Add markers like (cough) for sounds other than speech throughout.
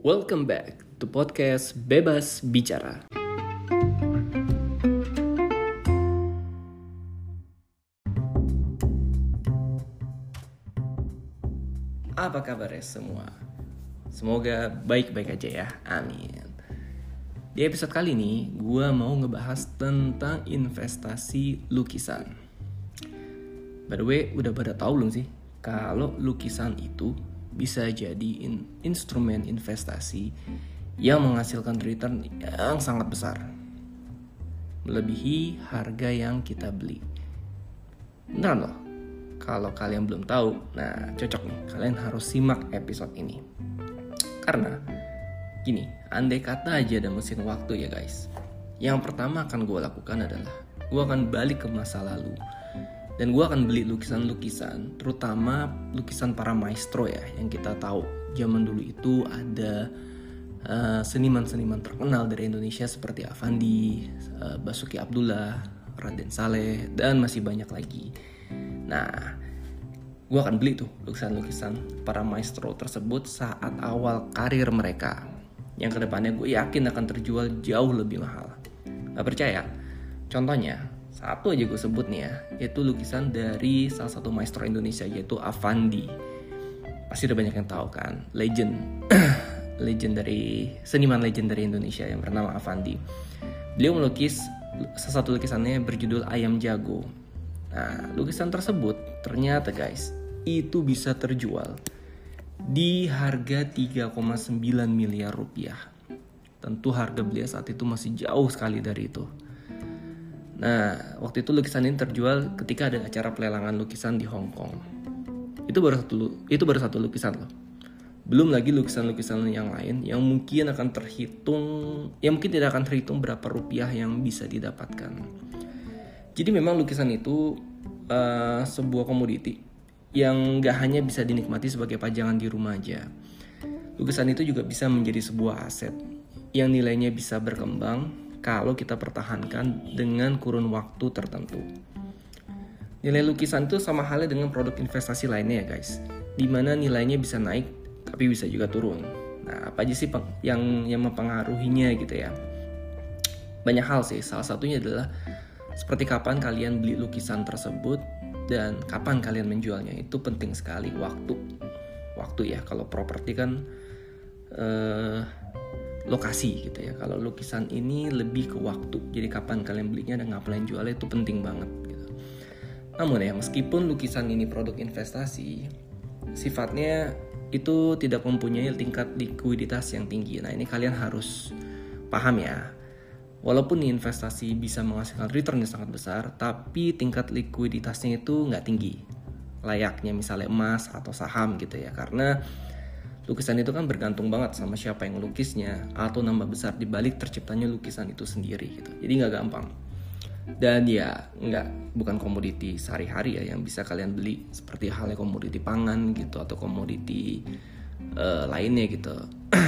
Welcome back to podcast Bebas Bicara. Apa kabarnya semua? Semoga baik-baik aja ya. Amin. Di episode kali ini, gue mau ngebahas tentang investasi lukisan. By the way, udah pada tahu belum sih kalau lukisan itu bisa jadi in instrumen investasi yang menghasilkan return yang sangat besar, melebihi harga yang kita beli. Beneran loh, kalau kalian belum tahu, nah cocok nih, kalian harus simak episode ini. Karena gini, andai kata aja ada mesin waktu ya guys. Yang pertama akan gue lakukan adalah gue akan balik ke masa lalu dan gue akan beli lukisan-lukisan terutama lukisan para maestro ya yang kita tahu zaman dulu itu ada seniman seniman-seniman terkenal dari Indonesia seperti Avandi, uh, Basuki Abdullah, Raden Saleh dan masih banyak lagi. Nah, gue akan beli tuh lukisan-lukisan para maestro tersebut saat awal karir mereka. Yang ke depannya gue yakin akan terjual jauh lebih mahal. Gak percaya? Contohnya, satu aja gue sebut nih ya, yaitu lukisan dari salah satu maestro Indonesia yaitu Avandi. Pasti udah banyak yang tahu kan, legend, (clears throat) legend dari seniman legend dari Indonesia yang bernama Avandi. Beliau melukis salah satu lukisannya berjudul Ayam Jago. Nah, lukisan tersebut ternyata guys itu bisa terjual di harga 3,9 miliar rupiah. Tentu harga beliau saat itu masih jauh sekali dari itu. Nah, waktu itu lukisan ini terjual ketika ada acara pelelangan lukisan di Hong Kong. Itu baru satu itu baru satu lukisan loh. Belum lagi lukisan-lukisan yang lain yang mungkin akan terhitung, yang mungkin tidak akan terhitung berapa rupiah yang bisa didapatkan. Jadi memang lukisan itu uh, sebuah komoditi yang gak hanya bisa dinikmati sebagai pajangan di rumah aja. Lukisan itu juga bisa menjadi sebuah aset yang nilainya bisa berkembang kalau kita pertahankan dengan kurun waktu tertentu. Nilai lukisan itu sama halnya dengan produk investasi lainnya ya guys, di mana nilainya bisa naik tapi bisa juga turun. Nah apa aja sih yang yang mempengaruhinya gitu ya? Banyak hal sih, salah satunya adalah seperti kapan kalian beli lukisan tersebut dan kapan kalian menjualnya itu penting sekali waktu waktu ya kalau properti kan uh, lokasi gitu ya. Kalau lukisan ini lebih ke waktu. Jadi kapan kalian belinya dan ngapain jualnya itu penting banget gitu. Namun ya, meskipun lukisan ini produk investasi, sifatnya itu tidak mempunyai tingkat likuiditas yang tinggi. Nah, ini kalian harus paham ya. Walaupun investasi bisa menghasilkan return yang sangat besar, tapi tingkat likuiditasnya itu nggak tinggi. Layaknya misalnya emas atau saham gitu ya. Karena lukisan itu kan bergantung banget sama siapa yang lukisnya atau nama besar dibalik terciptanya lukisan itu sendiri gitu. Jadi nggak gampang. Dan ya nggak bukan komoditi sehari-hari ya yang bisa kalian beli seperti halnya komoditi pangan gitu atau komoditi uh, lainnya gitu.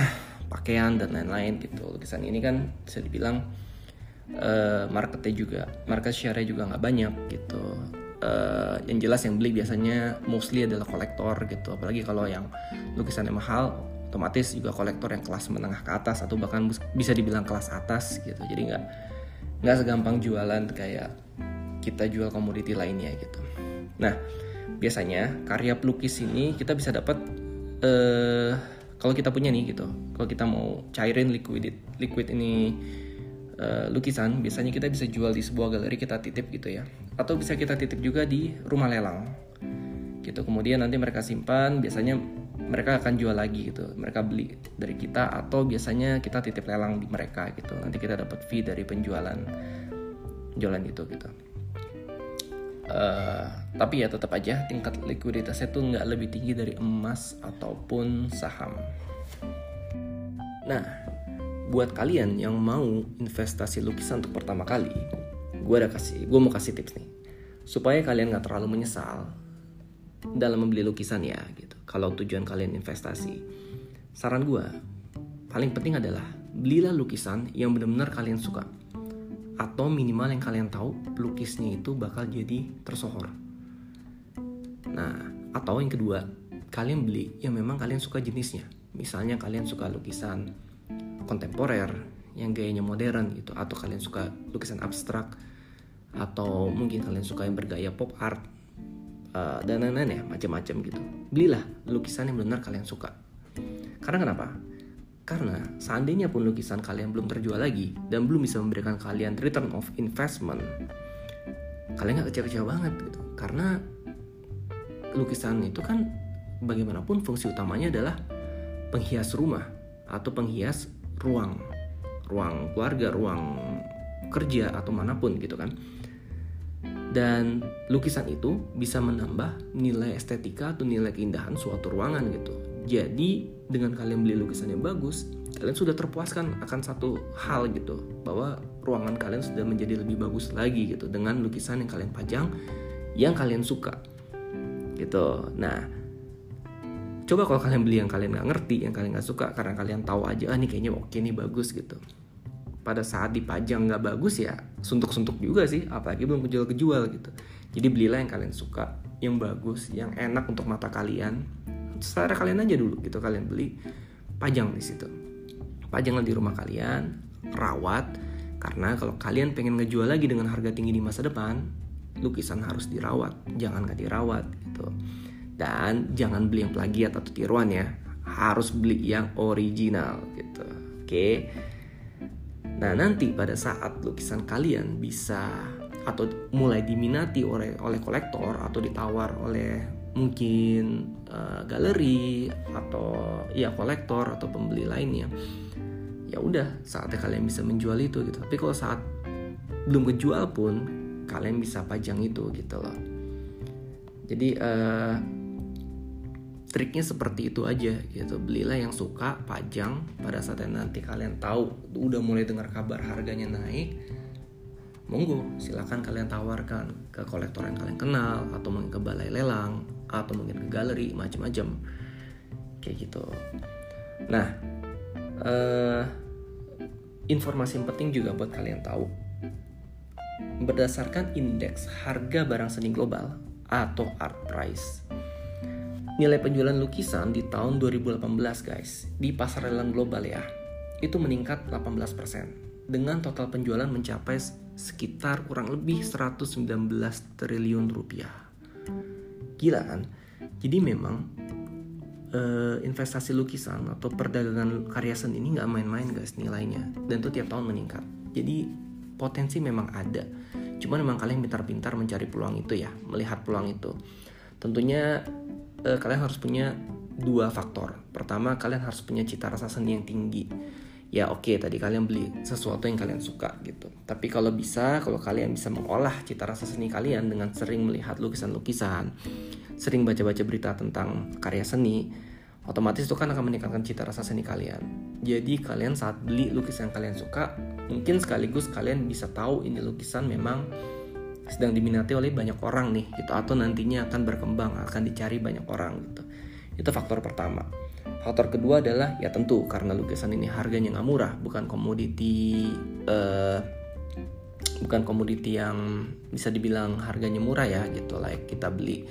(clears throat) Pakaian dan lain-lain gitu. Lukisan ini kan bisa dibilang uh, marketnya juga market share juga nggak banyak gitu uh, yang jelas yang beli biasanya mostly adalah kolektor gitu. Apalagi kalau yang lukisannya mahal otomatis juga kolektor yang kelas menengah ke atas atau bahkan bisa dibilang kelas atas gitu. Jadi nggak nggak segampang jualan kayak kita jual komoditi lainnya gitu. Nah biasanya karya pelukis ini kita bisa dapat uh, kalau kita punya nih gitu. Kalau kita mau cairin liquid liquid ini uh, lukisan biasanya kita bisa jual di sebuah galeri kita titip gitu ya. Atau bisa kita titip juga di rumah lelang. Gitu. Kemudian nanti mereka simpan biasanya mereka akan jual lagi gitu. Mereka beli dari kita atau biasanya kita titip lelang di mereka gitu. Nanti kita dapat fee dari penjualan jualan itu gitu. Uh, tapi ya tetap aja tingkat likuiditasnya tuh nggak lebih tinggi dari emas ataupun saham. Nah buat kalian yang mau investasi lukisan untuk pertama kali, gue ada kasih, gue mau kasih tips nih, supaya kalian nggak terlalu menyesal dalam membeli lukisan ya gitu. Kalau tujuan kalian investasi, saran gue paling penting adalah belilah lukisan yang benar-benar kalian suka atau minimal yang kalian tahu pelukisnya itu bakal jadi tersohor. Nah, atau yang kedua, kalian beli yang memang kalian suka jenisnya misalnya kalian suka lukisan kontemporer yang gayanya modern gitu. Atau kalian suka lukisan abstrak atau mungkin kalian suka yang bergaya pop art uh, dan lain-lain ya macam-macam gitu. Belilah lukisan yang benar kalian suka. Karena kenapa? Karena seandainya pun lukisan kalian belum terjual lagi dan belum bisa memberikan kalian return of investment kalian nggak kecewa-kecewa banget gitu. Karena lukisan itu kan bagaimanapun fungsi utamanya adalah penghias rumah atau penghias ruang ruang keluarga, ruang kerja atau mana pun gitu kan. Dan lukisan itu bisa menambah nilai estetika atau nilai keindahan suatu ruangan gitu. Jadi dengan kalian beli lukisan yang bagus, kalian sudah terpuaskan akan satu hal gitu bahwa ruangan kalian sudah menjadi lebih bagus lagi gitu dengan lukisan yang kalian pajang yang kalian suka gitu. Nah, coba kalau kalian beli yang kalian nggak ngerti yang kalian nggak suka karena kalian tahu aja ah ini kayaknya oke nih bagus gitu. Pada saat dipajang nggak bagus ya suntuk-suntuk juga sih apalagi belum kejual-kejual gitu. Jadi belilah yang kalian suka yang bagus yang enak untuk mata kalian. Secara kalian aja dulu gitu kalian beli pajang di situ. Pajanglah di rumah kalian rawat karena kalau kalian pengen ngejual lagi dengan harga tinggi di masa depan lukisan harus dirawat jangan nggak dirawat gitu dan jangan beli yang plagiat atau tiruan ya. Harus beli yang original gitu. Oke? Nah nanti pada saat lukisan kalian bisa atau mulai diminati oleh oleh kolektor atau ditawar oleh mungkin uh, galeri atau ya kolektor atau pembeli lainnya ya udah saatnya kalian bisa menjual itu gitu. Tapi kalau saat belum kejual pun kalian bisa pajang itu gitu loh. Jadi uh, triknya seperti itu aja gitu. Belilah yang suka pajang. Pada saat nanti kalian tahu udah mulai dengar kabar harganya naik monggo silakan kalian tawarkan ke kolektor yang kalian kenal atau mungkin ke balai lelang atau mungkin ke galeri macam-macam. Kayak gitu. Nah uh, informasi yang penting juga buat kalian tahu. Berdasarkan indeks harga barang seni global atau art price nilai penjualan lukisan di tahun 2018 guys di pasar lelang global ya itu meningkat 18% dengan total penjualan mencapai sekitar kurang lebih 119 triliun rupiah. Gila kan? Jadi memang eh, investasi lukisan atau perdagangan karya seni ini nggak main-main guys nilainya. Dan itu tiap tahun meningkat. Jadi potensi memang ada. Cuman memang kalian pintar-pintar mencari peluang itu ya melihat peluang itu. Tentunya uh, kalian harus punya dua faktor. Pertama, kalian harus punya cita rasa seni yang tinggi. Ya oke, okay, tadi kalian beli sesuatu yang kalian suka gitu. Tapi kalau bisa, kalau kalian bisa mengolah cita rasa seni kalian dengan sering melihat lukisan-lukisan, sering baca-baca berita tentang karya seni, otomatis itu kan akan meningkatkan cita rasa seni kalian. Jadi kalian saat beli lukisan yang kalian suka, mungkin sekaligus kalian bisa tahu ini lukisan memang sedang diminati oleh banyak orang nih gitu. Atau nantinya akan berkembang akan dicari banyak orang gitu. Itu faktor pertama. Faktor kedua adalah ya tentu karena lukisan ini harganya nggak murah bukan komoditi uh, bukan komoditi yang bisa dibilang harganya murah ya gitu. Like kita beli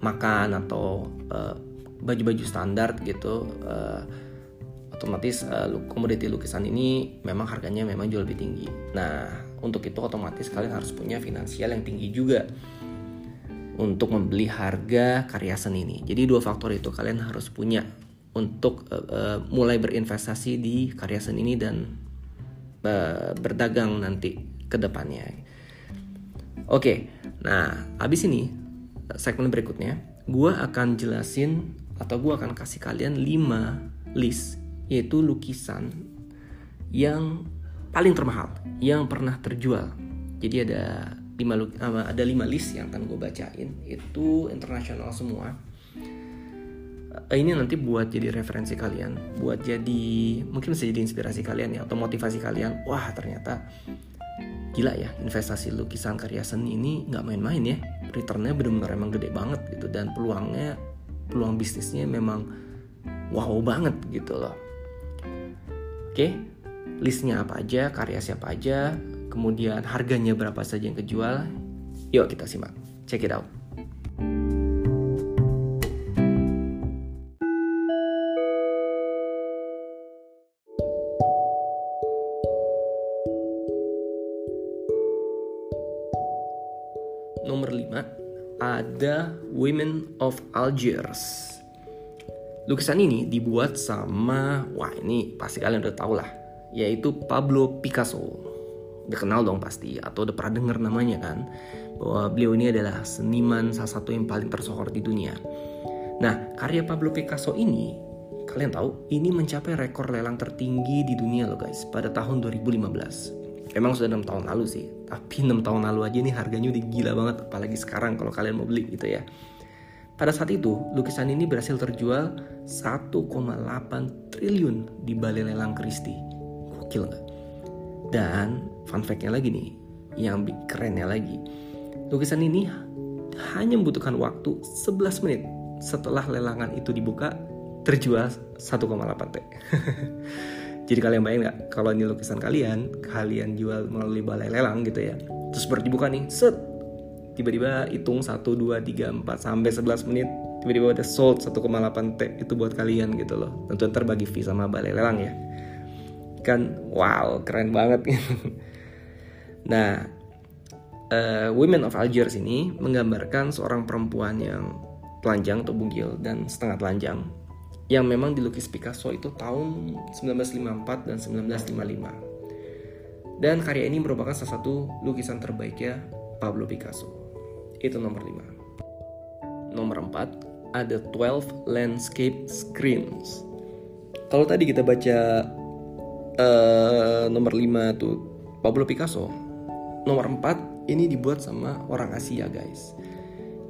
makan atau uh, baju-baju standar gitu. Uh, otomatis uh, komoditi lukisan ini memang harganya memang jauh lebih tinggi. Nah untuk itu otomatis kalian harus punya finansial yang tinggi juga untuk membeli harga karya seni ini. Jadi dua faktor itu kalian harus punya untuk uh, uh, mulai berinvestasi di karya seni ini dan uh, berdagang nanti ke depannya. Oke, nah abis ini segmen berikutnya, gue akan jelasin atau gue akan kasih kalian 5 list yaitu lukisan yang paling termahal yang pernah terjual. Jadi ada lima ada lima list yang akan gue bacain itu internasional semua. Eh, ini nanti buat jadi referensi kalian, buat jadi mungkin bisa jadi inspirasi kalian ya atau motivasi kalian. Wah ternyata gila ya investasi lukisan karya seni ini nggak main-main ya. Returnnya benar-benar emang gede banget gitu dan peluangnya peluang bisnisnya memang wow banget gitu loh. Oke, listnya apa aja, karya siapa aja, kemudian harganya berapa saja yang kejual. Yuk kita simak. Check it out. Nomor 5 ada Women of Algiers. Lukisan ini dibuat sama wah ini pasti kalian udah tau lah yaitu Pablo Picasso. Udah kenal dong pasti, atau udah pernah denger namanya kan, bahwa beliau ini adalah seniman salah satu yang paling tersohor di dunia. Nah, karya Pablo Picasso ini, kalian tahu, ini mencapai rekor lelang tertinggi di dunia loh guys, pada tahun 2015. Emang sudah enam tahun lalu sih, tapi enam tahun lalu aja nih harganya udah gila banget, apalagi sekarang kalau kalian mau beli gitu ya. Pada saat itu, lukisan ini berhasil terjual 1,8 triliun di Balai Lelang Christie. Gokil nggak? Dan fun fact-nya lagi nih, yang kerennya lagi, lukisan ini hanya membutuhkan waktu 11 menit setelah lelangan itu dibuka terjual 1,8 T. (laughs) Jadi kalian bayangin nggak kalau ini lukisan kalian, kalian jual melalui balai lelang gitu ya. Terus baru dibuka nih, set tiba-tiba hitung 1, 2, 3, 4 sampai 11 menit tiba-tiba udah sold 1,8 T itu buat kalian gitu loh tentu ntar bagi fee sama balai lelang ya kan wow keren banget (laughs) nah uh, Women of Algiers ini menggambarkan seorang perempuan yang telanjang atau bugil dan setengah telanjang yang memang dilukis Picasso itu tahun 1954 dan 1955 dan karya ini merupakan salah satu lukisan terbaiknya Pablo Picasso itu nomor 5. Nomor 4 ada 12 landscape screens. Kalau tadi kita baca uh, nomor 5 tuh Pablo Picasso. Nomor 4 ini dibuat sama orang Asia, guys.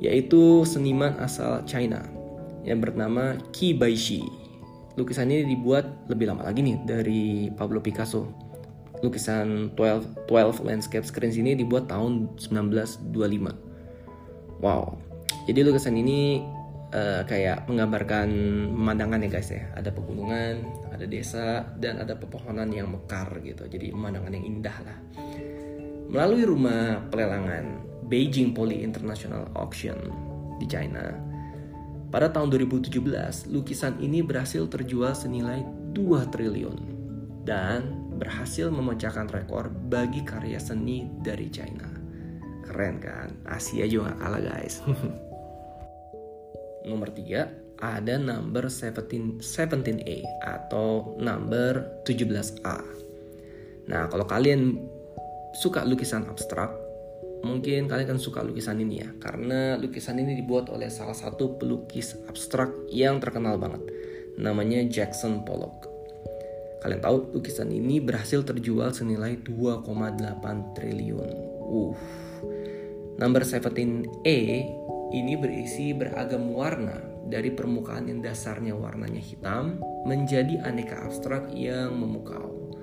Yaitu seniman asal China yang bernama Qi Baishi. Lukisan ini dibuat lebih lama lagi nih dari Pablo Picasso. Lukisan 12 12 landscape screens ini dibuat tahun 1925 Wow. Jadi lukisan ini uh, kayak menggambarkan pemandangan ya guys ya. Ada pegunungan, ada desa, dan ada pepohonan yang mekar gitu. Jadi pemandangan yang indah lah. Melalui rumah pelelangan Beijing Poly International Auction di China, pada tahun 2017 lukisan ini berhasil terjual senilai 2 triliun dan berhasil memecahkan rekor bagi karya seni dari China. Keren kan? Asia juga kalah guys. (laughs) Nomor 3 ada number 17, 17A atau number 17A. Nah, kalau kalian suka lukisan abstrak, mungkin kalian kan suka lukisan ini ya, karena lukisan ini dibuat oleh salah satu pelukis abstrak yang terkenal banget, namanya Jackson Pollock. Kalian tahu lukisan ini berhasil terjual senilai 2,8 triliun. Uh, Number 17A ini berisi beragam warna dari permukaan yang dasarnya warnanya hitam menjadi aneka abstrak yang memukau.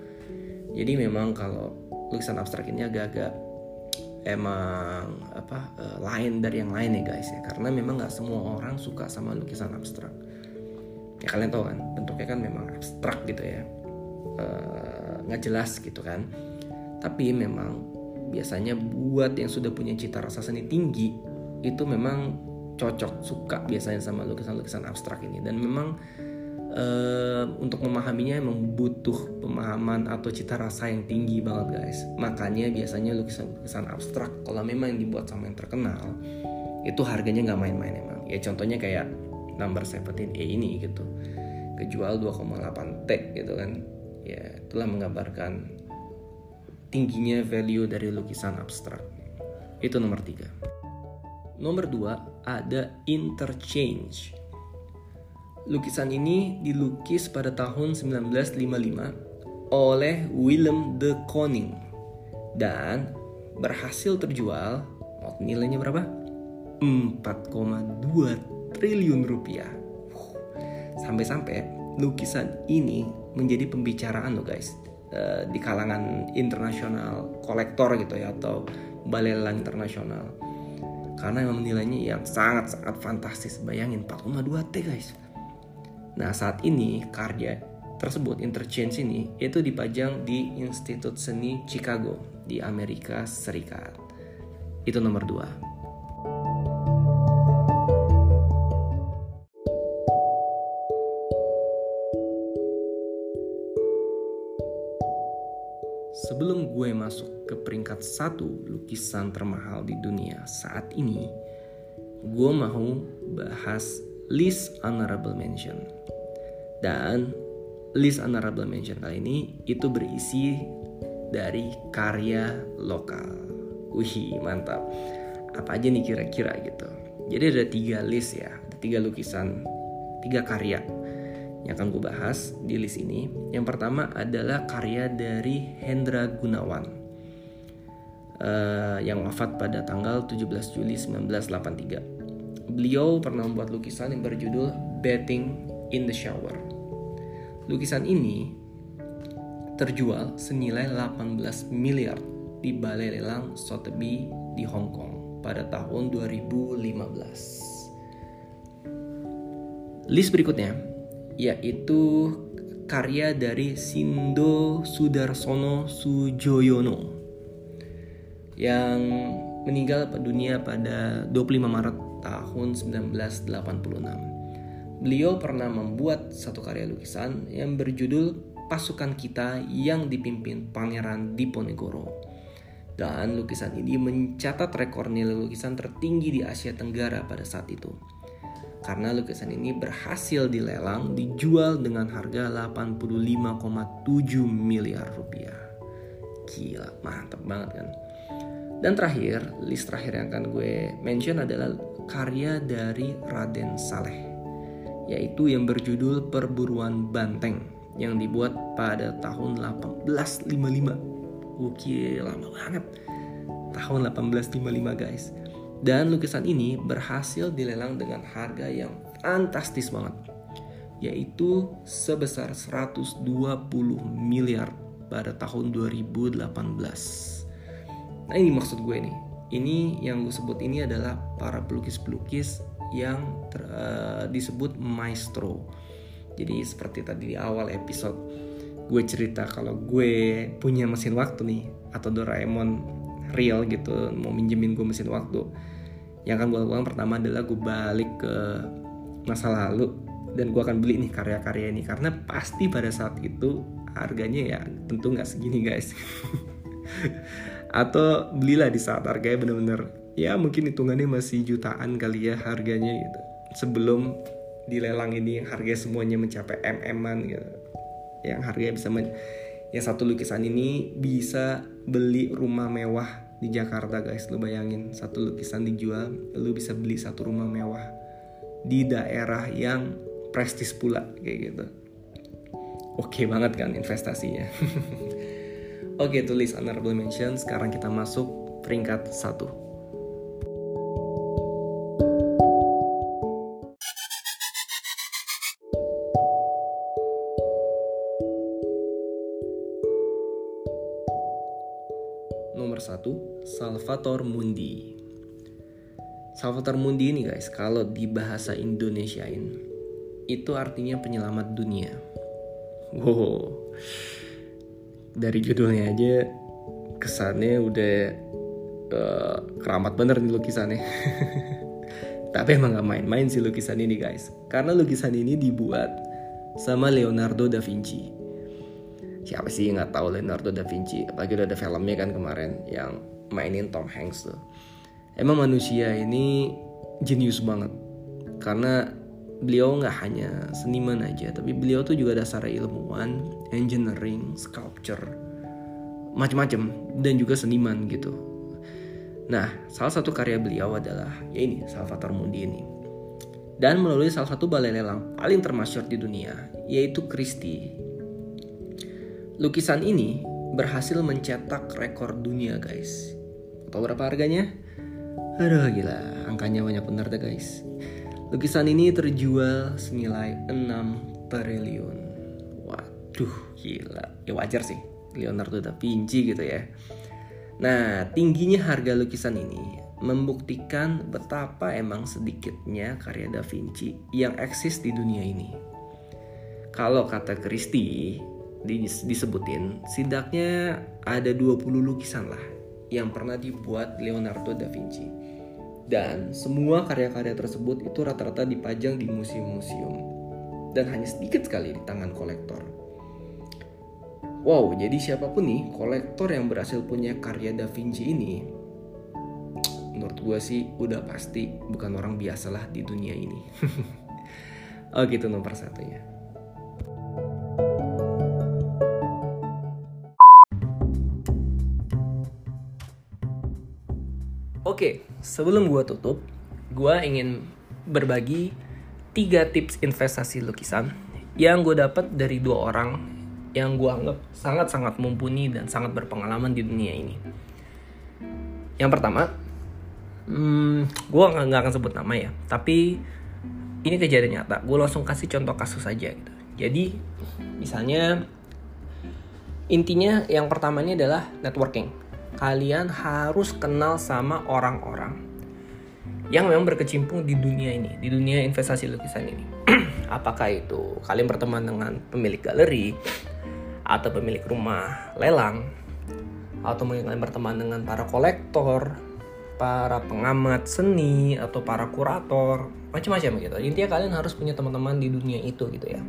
Jadi memang kalau lukisan abstrak ini agak-agak emang apa uh, lain dari yang lain ya guys ya karena memang nggak semua orang suka sama lukisan abstrak. Ya kalian tahu kan bentuknya kan memang abstrak gitu ya eh, nggak uh, jelas gitu kan. Tapi memang biasanya buat yang sudah punya cita rasa seni tinggi itu memang cocok suka biasanya sama lukisan-lukisan abstrak ini. Dan memang uh, untuk memahaminya memang butuh pemahaman atau cita rasa yang tinggi banget guys. Makanya biasanya lukisan-lukisan abstrak kalau memang yang dibuat sama yang terkenal itu harganya nggak main-main emang. Ya contohnya kayak number 17A ini gitu. Kejual 2,8 T gitu kan. Ya itulah menggambarkan tingginya value dari lukisan abstrak. Itu nomor tiga. Nomor dua ada interchange. Lukisan ini dilukis pada tahun 1955 oleh Willem de Koning dan berhasil terjual nilainya berapa? 4,2 triliun rupiah. Sampai-sampai lukisan ini menjadi pembicaraan loh guys Eh, di kalangan internasional kolektor gitu ya atau balai internasional karena memang nilainya yang sangat sangat fantastis. Bayangin 4,2 T guys. Nah saat ini karya tersebut interchange ini itu dipajang di Institut Seni Chicago di Amerika Serikat. Itu nomor 2 sebelum gue masuk ke peringkat satu lukisan termahal di dunia saat ini, gue mau bahas list honorable mention. Dan list honorable mention kali ini itu berisi dari karya lokal. Wih, mantap. Apa aja nih kira-kira gitu. Jadi ada tiga list ya, ada tiga lukisan, tiga karya yang akan gue bahas di list ini. Yang pertama adalah karya dari Hendra Gunawan uh, yang wafat pada tanggal 17 Juli 1983. Beliau pernah membuat lukisan yang berjudul Betting in the Shower. Lukisan ini terjual senilai 18 miliar di balai lelang Sotheby di Hong Kong pada tahun 2015. List berikutnya yaitu karya dari Sindo Sudarsono Sujoyono yang meninggal dunia pada 25 Maret tahun 1986. Beliau pernah membuat satu karya lukisan yang berjudul Pasukan Kita yang dipimpin Pangeran Diponegoro. Dan lukisan ini mencatat rekor nilai lukisan tertinggi di Asia Tenggara pada saat itu karena lukisan ini berhasil dilelang dijual dengan harga 85,7 miliar rupiah. Gila, mantap banget kan. Dan terakhir, list terakhir yang akan gue mention adalah karya dari Raden Saleh, yaitu yang berjudul Perburuan Banteng yang dibuat pada tahun 1855. Oke, lama banget. Tahun 1855 guys. Dan lukisan ini berhasil dilelang dengan harga yang fantastis banget yaitu sebesar 120 miliar pada tahun 2018. Nah ini maksud gue nih. Ini yang gue sebut ini adalah para pelukis-pelukis yang ter, uh, disebut maestro. Jadi seperti tadi di awal episode gue cerita kalau gue punya mesin waktu nih atau Doraemon real gitu mau minjemin gue mesin waktu yang akan gue lakukan pertama adalah gue balik ke masa lalu dan gue akan beli nih karya-karya ini. Karena pasti pada saat itu harganya ya tentu nggak segini guys. (laughs) Atau belilah di saat harganya bener-bener ya mungkin hitungannya masih jutaan kali ya harganya gitu. Sebelum dilelang ini yang harga semuanya mencapai mm-an gitu. Yang harganya bisa men yang satu lukisan ini bisa beli rumah mewah di Jakarta guys lu bayangin satu lukisan dijual lu bisa beli satu rumah mewah di daerah yang prestis pula kayak gitu. Oke banget kan investasinya. (laughs) Oke tulis honorable mention sekarang kita masuk peringkat satu Salvator Mundi. Salvator Mundi ini guys, kalau di bahasa Indonesiain itu artinya penyelamat dunia. Wow, dari judulnya aja kesannya udah uh, keramat bener nih lukisannya. (laughs) Tapi emang gak main-main sih lukisan ini guys, karena lukisan ini dibuat sama Leonardo da Vinci siapa sih nggak tahu Leonardo da Vinci apalagi udah ada filmnya kan kemarin yang mainin Tom Hanks tuh. Emang manusia ini jenius banget. Karena beliau nggak hanya seniman aja tapi beliau tuh juga dasar ilmuwan engineering sculpture macam-macam dan juga seniman gitu. Nah salah satu karya beliau adalah ya ini Salvator Mundi ini. Dan melalui salah satu balai lelang paling termasyur di dunia yaitu Christie. Lukisan ini berhasil mencetak rekor dunia guys. Tahu berapa harganya? Aduh gila, angkanya banyak bener deh guys. Lukisan ini terjual senilai 6 triliun. Waduh, gila. Ya wajar sih, Leonardo da Vinci gitu ya. Nah, tingginya harga lukisan ini membuktikan betapa emang sedikitnya karya Da Vinci yang eksis di dunia ini. Kalau kata Christie, disebutin setidaknya ada 20 lukisan lah yang pernah dibuat Leonardo da Vinci. Dan semua karya-karya tersebut itu rata-rata dipajang di museum-museum dan hanya sedikit sekali di tangan kolektor. Wow, jadi siapa pun nih kolektor yang berhasil punya karya Da Vinci ini, menurut gue sih udah pasti bukan orang biasa lah di dunia ini. (laughs) oh gitu nomor satunya. Oke, sebelum gue tutup, gue ingin berbagi tiga tips investasi lukisan yang gue dapat dari dua orang yang gue anggap sangat-sangat mumpuni dan sangat berpengalaman di dunia ini. Yang pertama, hmm, gue nggak akan sebut nama ya, tapi ini kejadian nyata. Gue langsung kasih contoh kasus aja gitu. Jadi, misalnya intinya yang pertama ini adalah networking. Kalian harus kenal sama orang-orang yang memang berkecimpung di dunia ini, di dunia investasi lukisan ini. (clears throat) Apakah itu kalian berteman dengan pemilik galeri, atau pemilik rumah lelang atau mungkin kalian berteman dengan para kolektor, para pengamat seni atau para kurator, macam-macam gitu. Intinya kalian harus punya teman-teman di dunia itu gitu ya.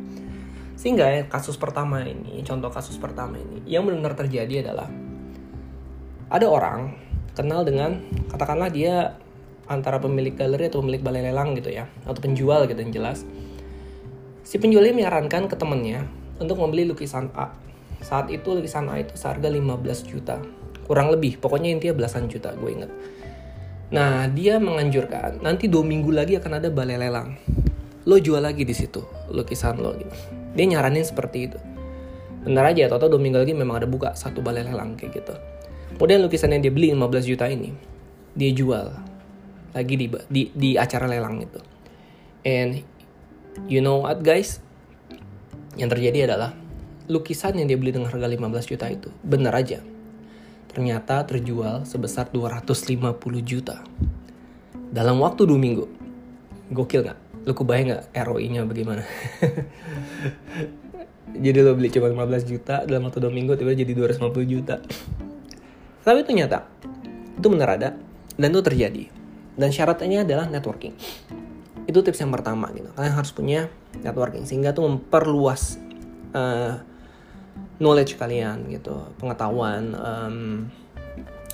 Sehingga kasus pertama ini, contoh kasus pertama ini, yang benar-benar terjadi adalah ada orang kenal dengan katakanlah dia antara pemilik galeri atau pemilik balai lelang gitu ya, atau penjual gitu yang jelas. Si penjualnya menyarankan ke temennya untuk membeli lukisan A saat itu lukisan A itu seharga 15 juta. Kurang lebih, pokoknya intinya belasan juta gue inget. Nah, dia menganjurkan nanti dua minggu lagi akan ada balai lelang. Lo jual lagi di situ lukisan lo gitu. Dia nyaranin seperti itu. Benar aja, atau dua minggu lagi memang ada buka satu balai lelang kayak gitu. Kemudian lukisan yang dia beli 15 juta ini, dia jual. Lagi di, di, di acara lelang itu. And you know what guys? Yang terjadi adalah lukisan yang dia beli dengan harga 15 juta itu benar aja. Ternyata terjual sebesar 250 juta. Dalam waktu dua minggu. Gokil nggak? Lu kebayang nggak ROI nya bagaimana? (laughs) Jadi lo beli cuma 15 juta dalam waktu dua minggu tiba jadi 250 juta tapi itu nyata. Itu benar ada dan itu terjadi. Dan syaratnya adalah networking. Itu tips yang pertama gitu. Kalian harus punya networking sehingga tuh memperluas uh, knowledge kalian gitu, pengetahuan, um,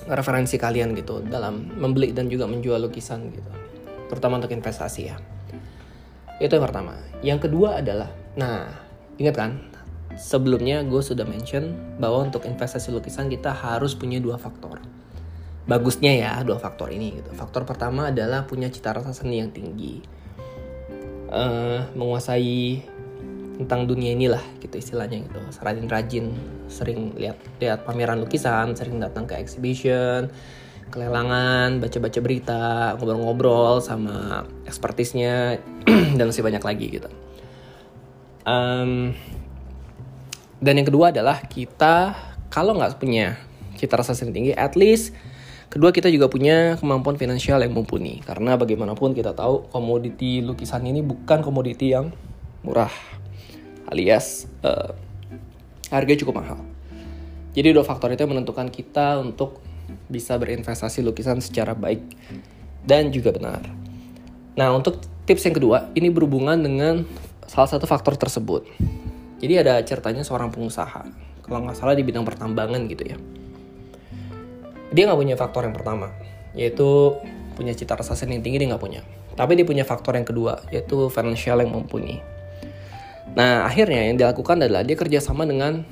referensi kalian gitu dalam membeli dan juga menjual lukisan gitu, terutama untuk investasi ya. Itu yang pertama. Yang kedua adalah, nah ingat kan, sebelumnya gue sudah mention bahwa untuk investasi lukisan kita harus punya dua faktor. Bagusnya ya dua faktor ini gitu. Faktor pertama adalah punya cita rasa seni yang tinggi, uh, menguasai tentang dunia inilah gitu istilahnya gitu rajin-rajin sering lihat lihat pameran lukisan sering datang ke exhibition kelelangan baca-baca berita ngobrol-ngobrol sama ekspertisnya (clears throat) dan masih banyak lagi gitu um, dan yang kedua adalah kita kalau nggak punya cita rasa yang tinggi at least Kedua kita juga punya kemampuan finansial yang mumpuni karena bagaimanapun kita tahu komoditi lukisan ini bukan komoditi yang murah alias uh, harganya cukup mahal. Jadi dua faktor itu yang menentukan kita untuk bisa berinvestasi lukisan secara baik dan juga benar. Nah untuk tips yang kedua ini berhubungan dengan salah satu faktor tersebut. Jadi ada ceritanya seorang pengusaha, kalau nggak salah di bidang pertambangan gitu ya. Dia nggak punya faktor yang pertama, yaitu punya cita rasa seni yang tinggi dia nggak punya. Tapi dia punya faktor yang kedua, yaitu financial yang mumpuni. Nah akhirnya yang dilakukan adalah dia kerjasama dengan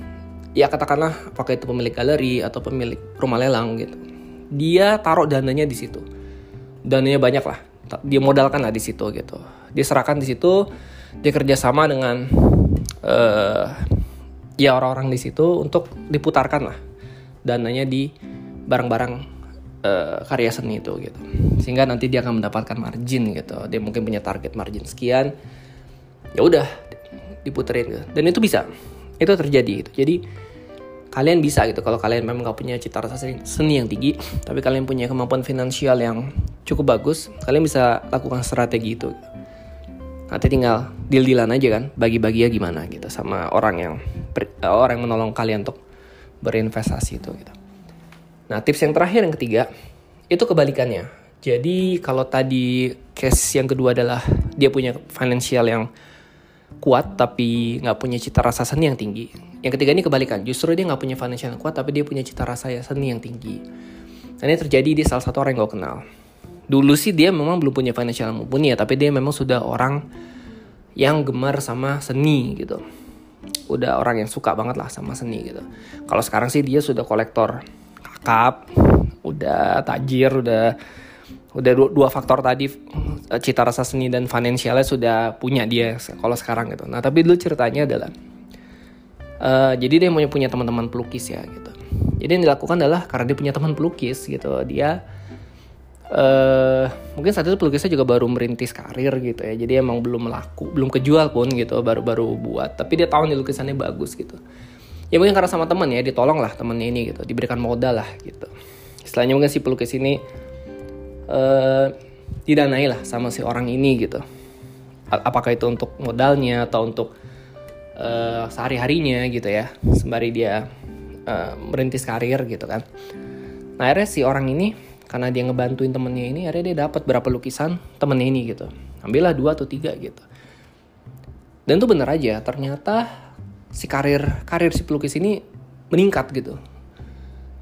ya katakanlah apakah itu pemilik galeri atau pemilik rumah lelang gitu. Dia taruh dananya di situ. Dananya banyak lah. Dia modalkan lah di situ gitu. Dia serahkan di situ. Dia kerjasama dengan uh, ya orang-orang di situ untuk diputarkan lah dananya di barang-barang uh, karya seni itu gitu. Sehingga nanti dia akan mendapatkan margin gitu. Dia mungkin punya target margin sekian. Ya udah, diputerin gitu. dan itu bisa itu terjadi gitu jadi kalian bisa gitu kalau kalian memang gak punya cita rasa seni yang tinggi tapi kalian punya kemampuan finansial yang cukup bagus kalian bisa lakukan strategi itu nanti tinggal deal-dealan aja kan bagi-bagi ya gimana gitu sama orang yang eh, orang yang menolong kalian untuk berinvestasi itu gitu nah tips yang terakhir yang ketiga itu kebalikannya jadi kalau tadi case yang kedua adalah dia punya financial yang kuat tapi nggak punya cita rasa seni yang tinggi. Yang ketiga ini kebalikan, justru dia nggak punya financial yang kuat tapi dia punya cita rasa seni yang tinggi. Dan ini terjadi di salah satu orang yang gue kenal. Dulu sih dia memang belum punya financial mumpuni ya, tapi dia memang sudah orang yang gemar sama seni gitu. Udah orang yang suka banget lah sama seni gitu. Kalau sekarang sih dia sudah kolektor kakap, udah tajir, udah udah dua, dua faktor tadi eh, cita rasa seni dan finansialnya sudah punya dia kalau sekarang gitu. Nah tapi dulu ceritanya adalah uh, jadi dia mau punya teman-teman pelukis ya gitu. Jadi yang dilakukan adalah karena dia punya teman pelukis gitu dia uh, mungkin saat itu pelukisnya juga baru merintis karir gitu ya. Jadi emang belum laku, belum kejual pun gitu baru-baru buat. Tapi dia tahu nih lukisannya bagus gitu. Ya mungkin karena sama teman ya ditolong lah temennya ini gitu, diberikan modal lah gitu. Istilahnya mungkin si pelukis ini uh, didanai lah sama si orang ini gitu apakah itu untuk modalnya atau untuk uh, sehari-harinya gitu ya sembari dia uh, merintis karir gitu kan nah akhirnya si orang ini karena dia ngebantuin temennya ini akhirnya dia dapat berapa lukisan temennya ini gitu. Ambillah dua atau tiga gitu. Dan tuh bener aja ternyata si karir karir si pelukis ini meningkat gitu.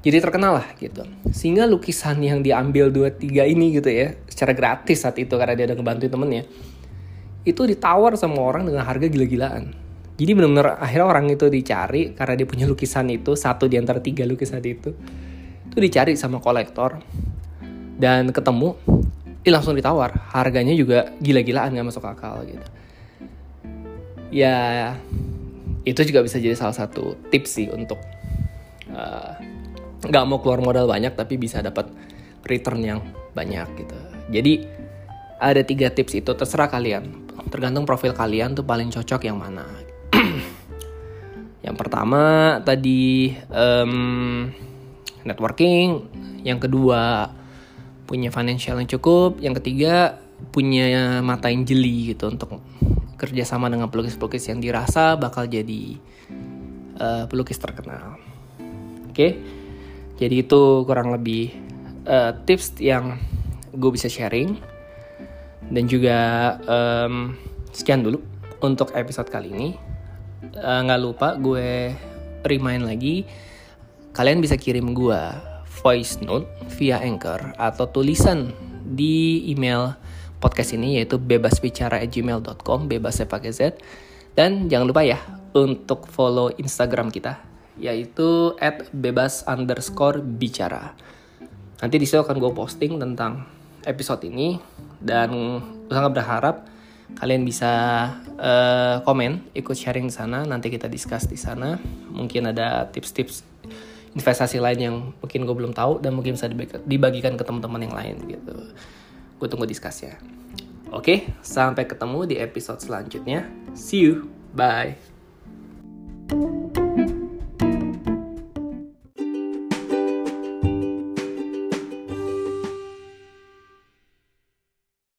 Jadi terkenal lah gitu. Sehingga lukisan yang diambil dua tiga ini gitu ya secara gratis saat itu karena dia udah ngebantuin temennya itu ditawar sama orang dengan harga gila-gilaan. Jadi benar-benar akhirnya orang itu dicari karena dia punya lukisan itu satu di antara tiga lukisan itu itu dicari sama kolektor dan ketemu dia langsung ditawar harganya juga gila-gilaan nggak masuk akal gitu ya itu juga bisa jadi salah satu tips sih untuk uh, nggak mau keluar modal banyak tapi bisa dapat return yang banyak gitu. Jadi ada tiga tips itu terserah kalian. Tergantung profil kalian tuh paling cocok yang mana. (clears throat) yang pertama tadi um, networking, yang kedua punya financial yang cukup, yang ketiga punya mata yang jeli gitu untuk kerjasama dengan pelukis-pelukis yang dirasa bakal jadi uh, pelukis terkenal. Oke. Okay? Jadi itu kurang lebih uh, tips yang gue bisa sharing. Dan juga um, sekian dulu untuk episode kali ini. Uh, nggak lupa gue remind lagi, kalian bisa kirim gue voice note via Anchor atau tulisan di email podcast ini yaitu bebasbicara@gmail.com bebasnya pakai Z dan jangan lupa ya untuk follow Instagram kita yaitu at bebas underscore bicara. Nanti di situ akan gue posting tentang episode ini dan sangat berharap kalian bisa uh, komen, ikut sharing di sana. Nanti kita discuss di sana. Mungkin ada tips-tips investasi lain yang mungkin gue belum tahu dan mungkin bisa dibagikan ke teman-teman yang lain gitu. Gue tunggu diskusinya. Oke, sampai ketemu di episode selanjutnya. See you. Bye. thank you